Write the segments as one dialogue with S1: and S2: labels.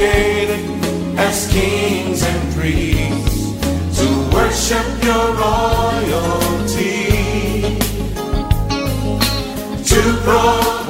S1: created as kings and priests to worship your royalty, to proclaim.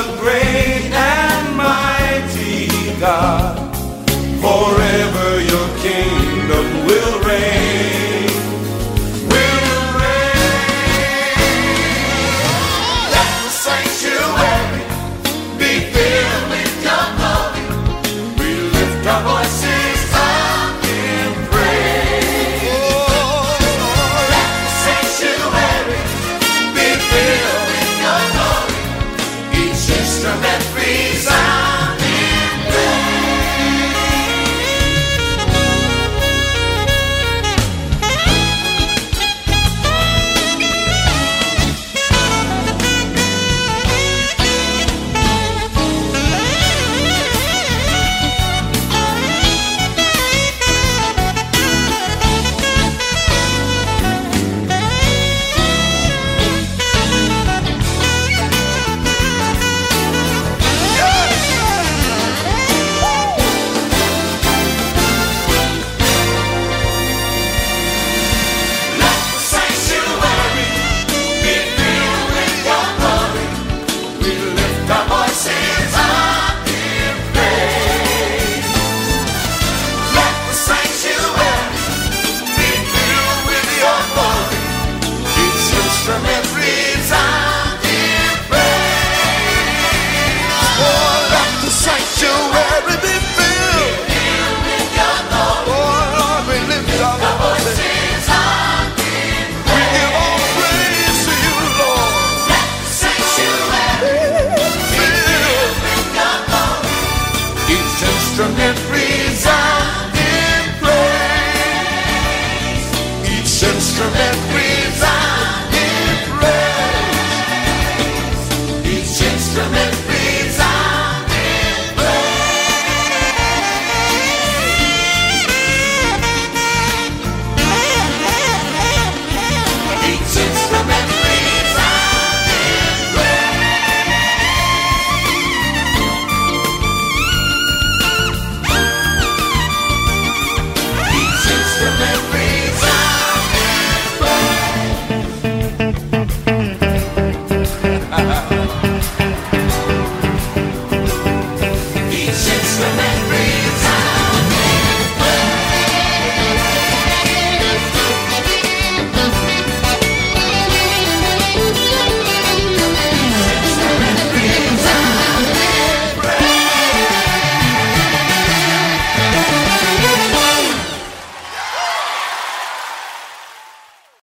S1: pra você.